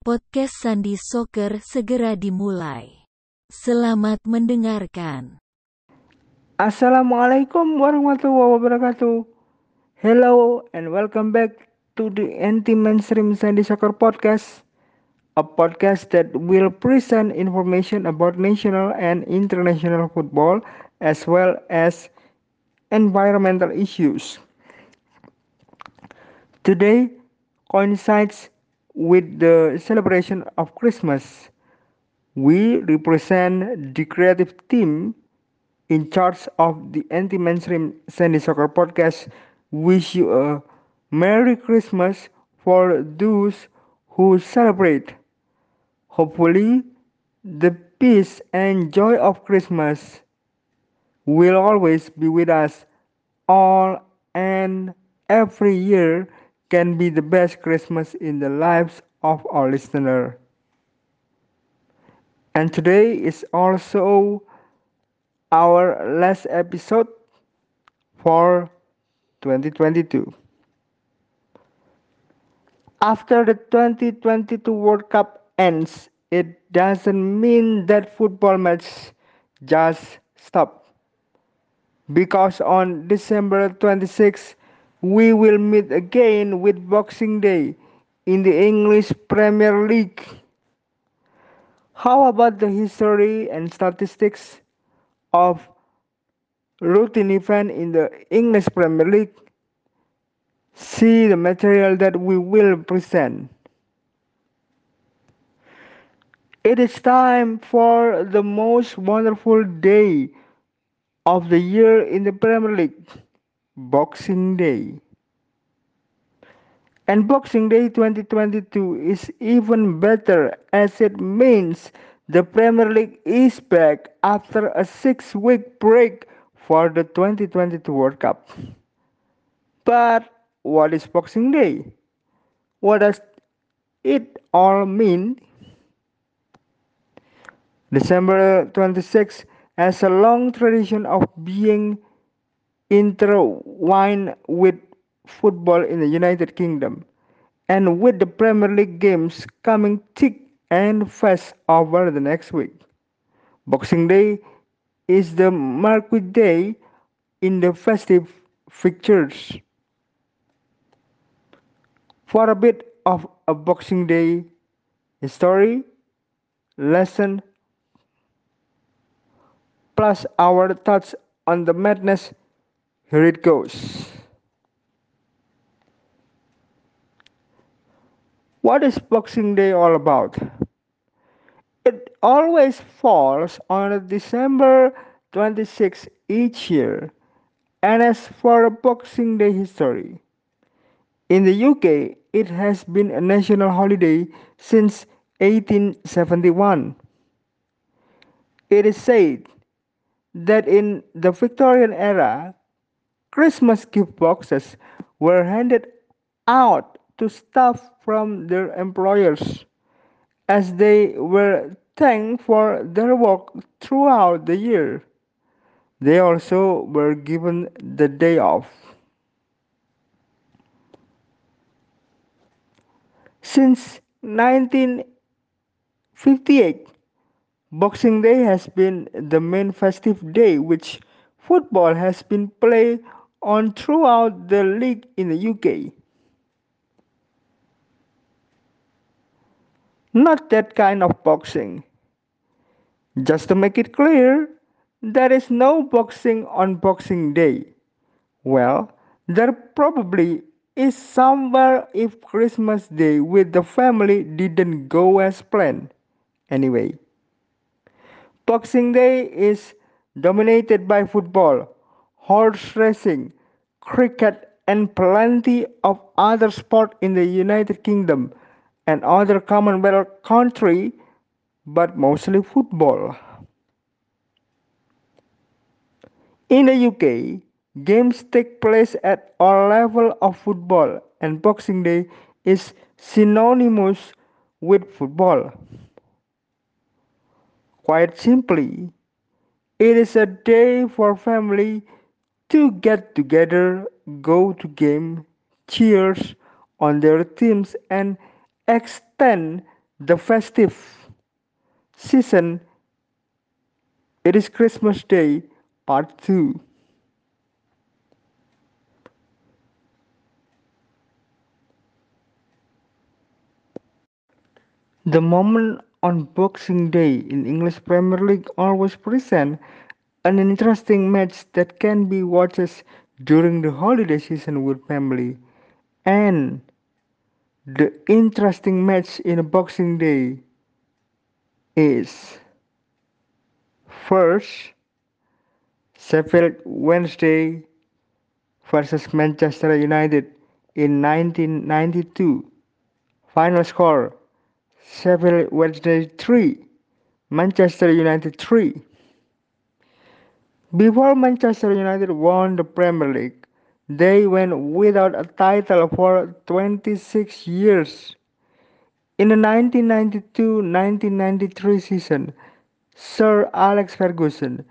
Podcast Sandi Soccer segera dimulai. Selamat mendengarkan. Assalamualaikum warahmatullahi wabarakatuh. Hello and welcome back to the anti-mainstream Sandy Soccer Podcast, a podcast that will present information about national and international football as well as environmental issues. Today coincides with the celebration of Christmas. We represent the creative team in charge of the anti-mainstream Sandy Soccer podcast. Wish you a Merry Christmas for those who celebrate. Hopefully, the peace and joy of Christmas will always be with us all and every year can be the best Christmas in the lives of our listener. And today is also our last episode for 2022. After the 2022 World Cup ends, it doesn't mean that football match just stop. Because on December 26, we will meet again with Boxing Day in the English Premier League. How about the history and statistics of routine event in the English Premier League? See the material that we will present. It is time for the most wonderful day of the year in the Premier League. Boxing Day. And Boxing Day 2022 is even better as it means the Premier League is back after a six week break for the 2022 World Cup. But what is Boxing Day? What does it all mean? December 26 has a long tradition of being intertwined with football in the United Kingdom, and with the Premier League games coming thick and fast over the next week. Boxing Day is the marquee day in the festive fixtures. For a bit of a Boxing Day story, lesson, plus our thoughts on the madness here it goes. What is Boxing Day all about? It always falls on December 26 each year. And as for Boxing Day history, in the UK, it has been a national holiday since 1871. It is said that in the Victorian era, Christmas gift boxes were handed out to staff from their employers as they were thanked for their work throughout the year. They also were given the day off. Since 1958, Boxing Day has been the main festive day which football has been played on throughout the league in the UK. Not that kind of boxing. Just to make it clear, there is no boxing on Boxing Day. Well, there probably is somewhere if Christmas Day with the family didn't go as planned. Anyway, Boxing Day is dominated by football horse racing, cricket, and plenty of other sports in the United Kingdom and other Commonwealth countries, but mostly football. In the UK, games take place at all levels of football, and Boxing Day is synonymous with football. Quite simply, it is a day for family to get together, go to game, cheers on their teams and extend the festive season. It is Christmas Day, Part 2. The moment on Boxing Day in English Premier League always present an interesting match that can be watched during the holiday season with family. And the interesting match in Boxing Day is first Sheffield Wednesday versus Manchester United in 1992. Final score Sheffield Wednesday 3, Manchester United 3. Before Manchester United won the Premier League, they went without a title for 26 years. In the 1992-1993 season, Sir Alex Ferguson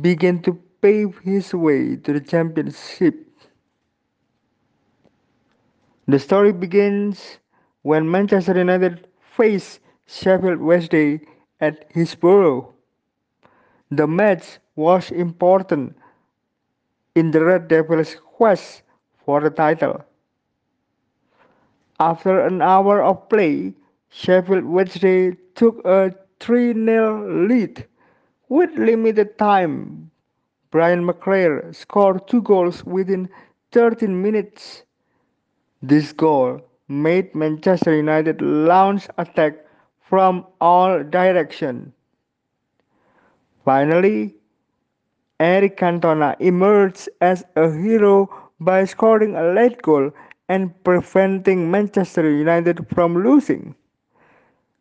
began to pave his way to the championship. The story begins when Manchester United faced Sheffield Wednesday at Hillsborough. The match was important in the Red Devils' quest for the title. After an hour of play, Sheffield Wednesday took a 3 0 lead. With limited time, Brian McClair scored two goals within 13 minutes. This goal made Manchester United launch attack from all directions. Finally, Eric Cantona emerged as a hero by scoring a late goal and preventing Manchester United from losing.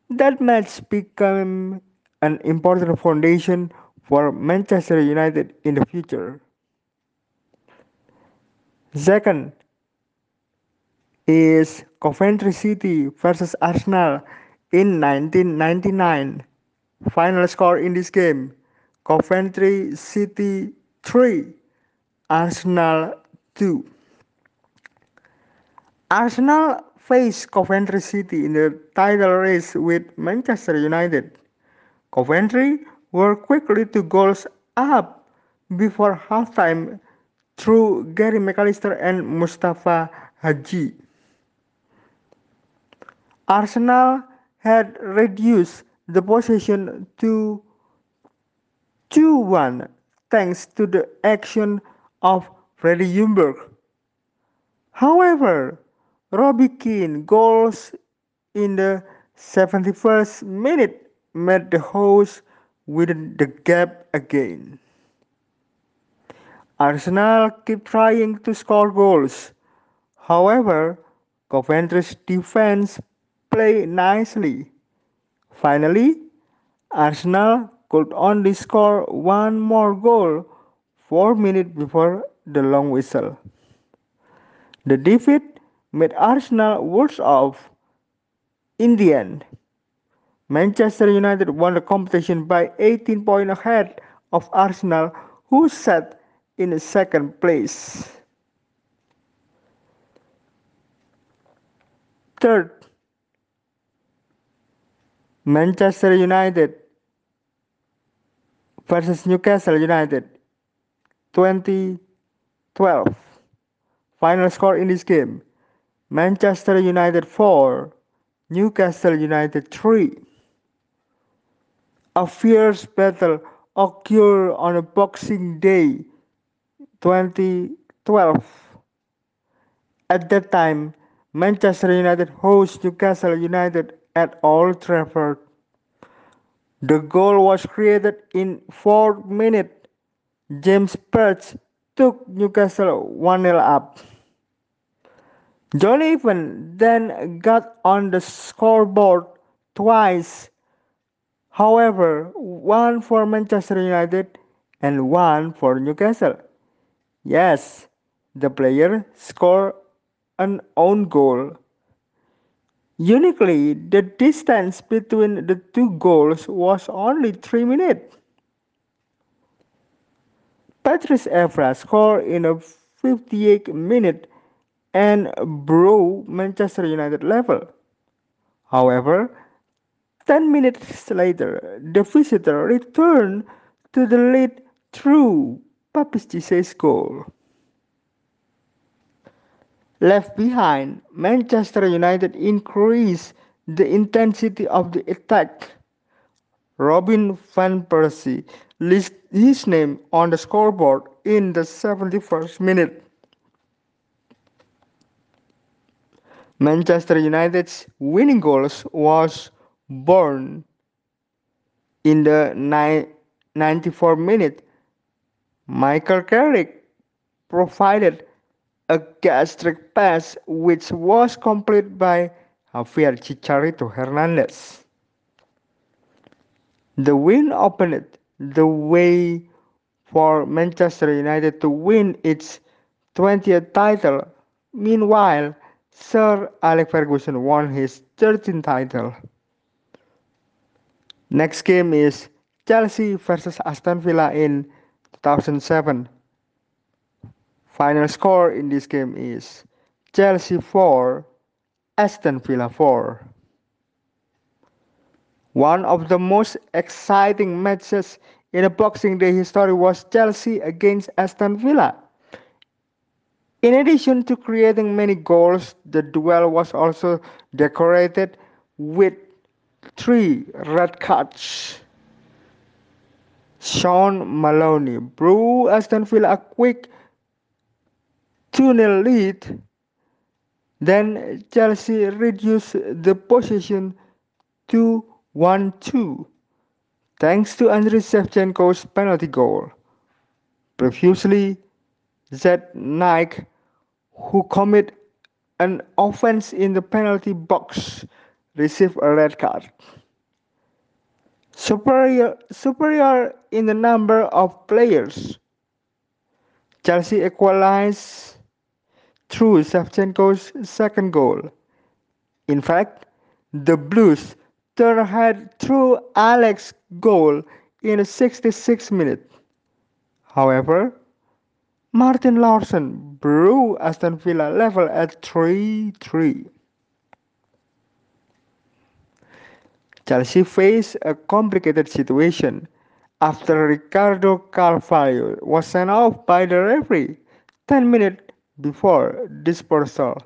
That match became an important foundation for Manchester United in the future. Second, is Coventry City versus Arsenal in 1999. Final score in this game Coventry City 3, Arsenal 2. Arsenal faced Coventry City in the title race with Manchester United. Coventry were quickly two goals up before halftime through Gary McAllister and Mustapha Hadji. Arsenal had reduced the possession to 2-1 thanks to the action of Freddie Ljungberg. However, Robbie Keane goals in the 71st minute made the hosts widen the gap again. Arsenal keep trying to score goals. However, Coventry's defense play nicely. Finally, Arsenal could only score one more goal four minutes before the long whistle. The defeat made Arsenal worse off. In the end, Manchester United won the competition by 18 points ahead of Arsenal, who sat in second place. Third, Manchester United versus Newcastle United 2012. Final score in this game Manchester United 4, Newcastle United 3. A fierce battle occurred on a Boxing Day 2012. At that time, Manchester United hosts Newcastle United at Old Trafford. The goal was created in 4 minutes. James Pearce took Newcastle 1 0 up. John Evans then got on the scoreboard twice. However, one for Manchester United and one for Newcastle. Yes, the player scored an own goal. Uniquely, the distance between the two goals was only 3 minutes. Patrice Evra scored in a 58 minute and brought Manchester United level. However, Ten minutes later, the visitor returned to the lead through Papis Cisse's goal. Left behind, Manchester United increased the intensity of the attack. Robin van Persie lists his name on the scoreboard in the 71st minute. Manchester United's winning goals was born in the 94 minute. Michael Carrick provided a gastric pass which was completed by Javier Chicharito Hernandez. The win opened the way for Manchester United to win its 20th title. Meanwhile, Sir Alex Ferguson won his 13th title. Next game is Chelsea versus Aston Villa in 2007. Final score in this game is Chelsea 4, Aston Villa 4. One of the most exciting matches in a Boxing Day history was Chelsea against Aston Villa. In addition to creating many goals, the duel was also decorated with three red cards. Shaun Maloney blew Aston Villa a quick 2 0 lead. Then Chelsea reduced the possession to 1 2 thanks to Andriy Shevchenko's penalty goal. Previously, Zat Knight, who committed an offense in the penalty box, received a red card. Superior, superior in the number of players, Chelsea equalized through Shevchenko's second goal. In fact, the Blues turned ahead through Alex's goal in the 66th minute. However, Martin Laursen blew Aston Villa level at 3-3. Chelsea faced a complicated situation after Ricardo Carvalho was sent off by the referee 10 minutes before dispersal.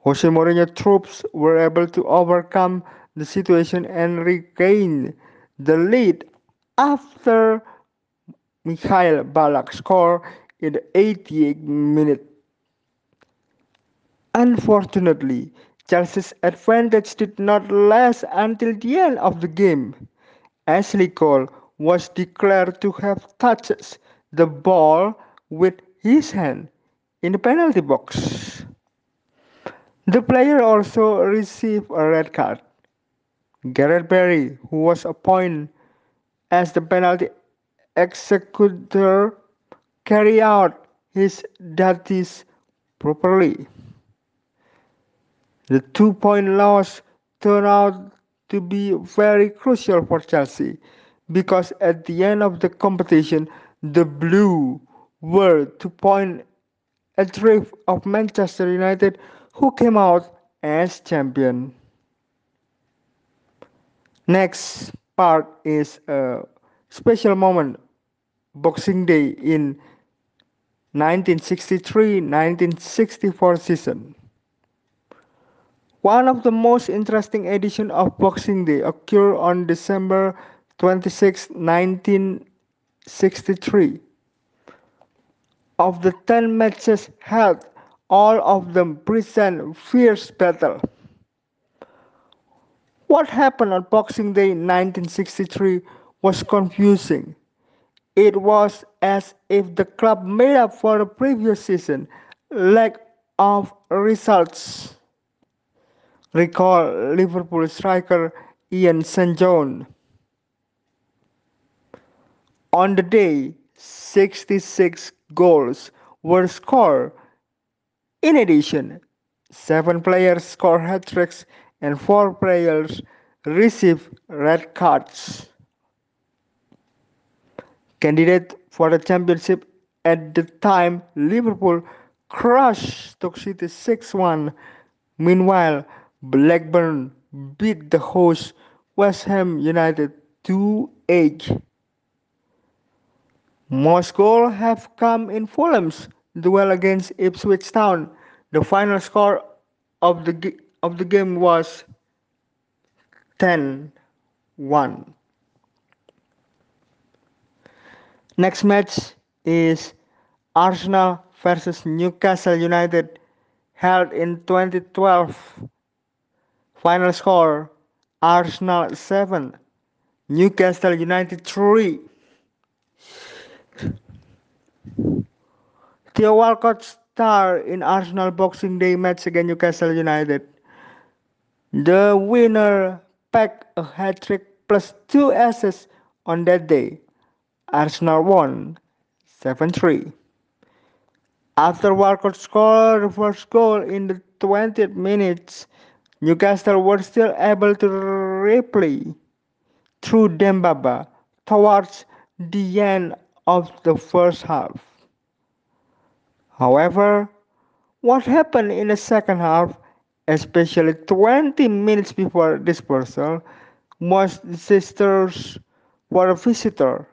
Jose Mourinho troops were able to overcome the situation and regain the lead after Mikhail Ballack scored in the 88th minute. Unfortunately, Chelsea's advantage did not last until the end of the game. Ashley Cole was declared to have touched the ball with his hand in the penalty box. The player also received a red card. Gareth Barry, who was appointed as the penalty executor, carried out his duties properly. The two point loss turned out to be very crucial for Chelsea because at the end of the competition, the Blue were two point a drift of Manchester United who came out as champion. Next part is a special moment Boxing Day in 1963-1964 season. One of the most interesting editions of Boxing Day occurred on December 26, 1963. Of the 10 matches held, all of them present fierce battle. What happened on Boxing Day 1963 was confusing. It was as if the club made up for the previous season lack of results. Recall Liverpool striker Ian St. John. On the day, 66 goals were scored. In addition, seven players scored hat tricks and four players received red cards. Candidate for the championship at the time, Liverpool crushed Stoke City 6 1. Meanwhile, Blackburn beat the host West Ham United 2-8. Most goals have come in Fulham's duel against Ipswich Town. The final score of the of the game was 10-1. Next match is Arsenal versus Newcastle United held in 2012. Final score Arsenal 7, Newcastle United 3. Theo Walcott star in Arsenal Boxing Day match against Newcastle United. The winner packed a hat trick plus two assists on that day. Arsenal won 7 3. After Walcott scored the first goal in the 20th minutes, Newcastle were still able to reply through Demba Ba towards the end of the first half. However, what happened in the second half, especially 20 minutes before dispersal, was disastrous for the visitor.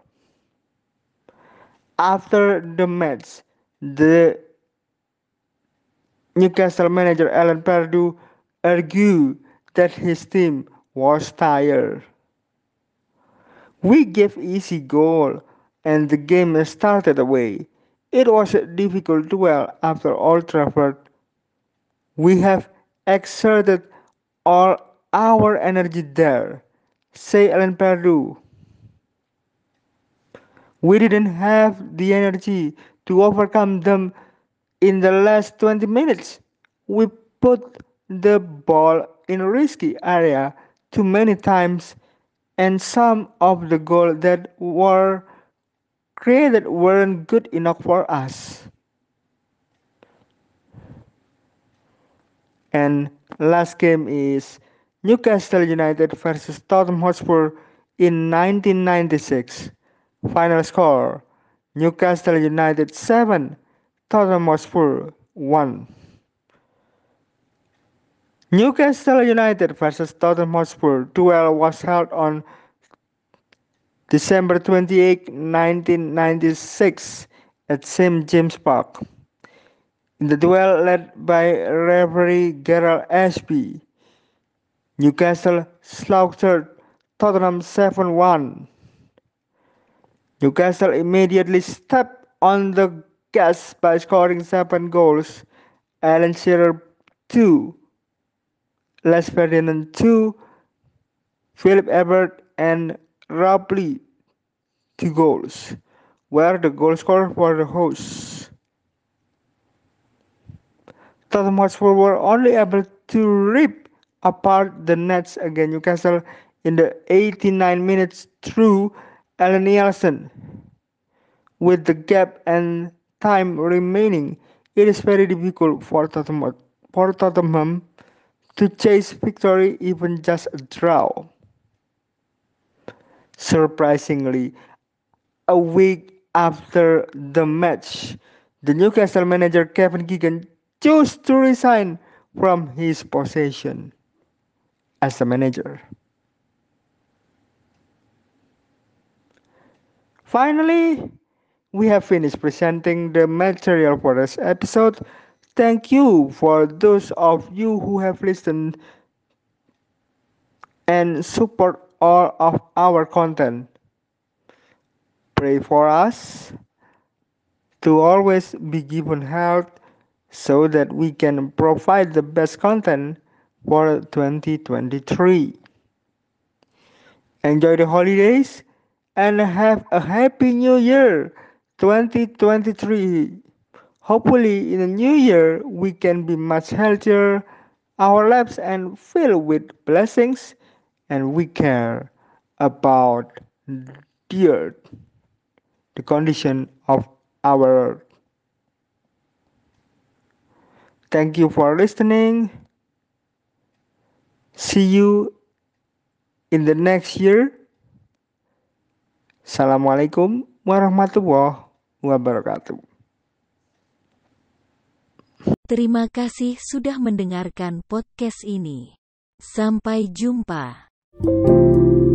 After the match, the Newcastle manager Alan Pardew argued that his team was tired. We gave easy goal and the game started away. It was a difficult duel after Old Trafford. We have exerted all our energy there, say Alan Pardew. We didn't have the energy to overcome them in the last 20 minutes. We put the ball in a risky area too many times and some of the goals that were created weren't good enough for us. And last game is Newcastle United versus Tottenham Hotspur in 1996. Final score Newcastle United 7, Tottenham Hotspur 1. Newcastle United versus Tottenham Hotspur duel was held on December 28, 1996 at St James Park. In the duel led by referee Gerald Ashby, Newcastle slaughtered Tottenham 7-1. Newcastle immediately stepped on the gas by scoring seven goals. Alan Shearer 2, Les Ferdinand 2, Philip Everett and Lee 2 goals, were the goal scorer for the hosts. Tottenham Hotspur were only able to rip apart the nets against Newcastle in the 89 minutes through Allan Nielsen. With the gap and time remaining, it is very difficult for Tottenham, for Tottenham to chase victory even just a draw. Surprisingly, a week after the match, the Newcastle manager Kevin Keegan chose to resign from his position as a manager. Finally, we have finished presenting the material for this episode. Thank you for those of you who have listened and support all of our content. Pray for us to always be given health so that we can provide the best content for 2023. Enjoy the holidays and have a happy new year 2023 hopefully in the new year we can be much healthier our lives and filled with blessings and we care about the earth the condition of our earth thank you for listening see you in the next year Assalamualaikum warahmatullahi wabarakatuh. Terima kasih sudah mendengarkan podcast ini. Sampai jumpa. Thank you.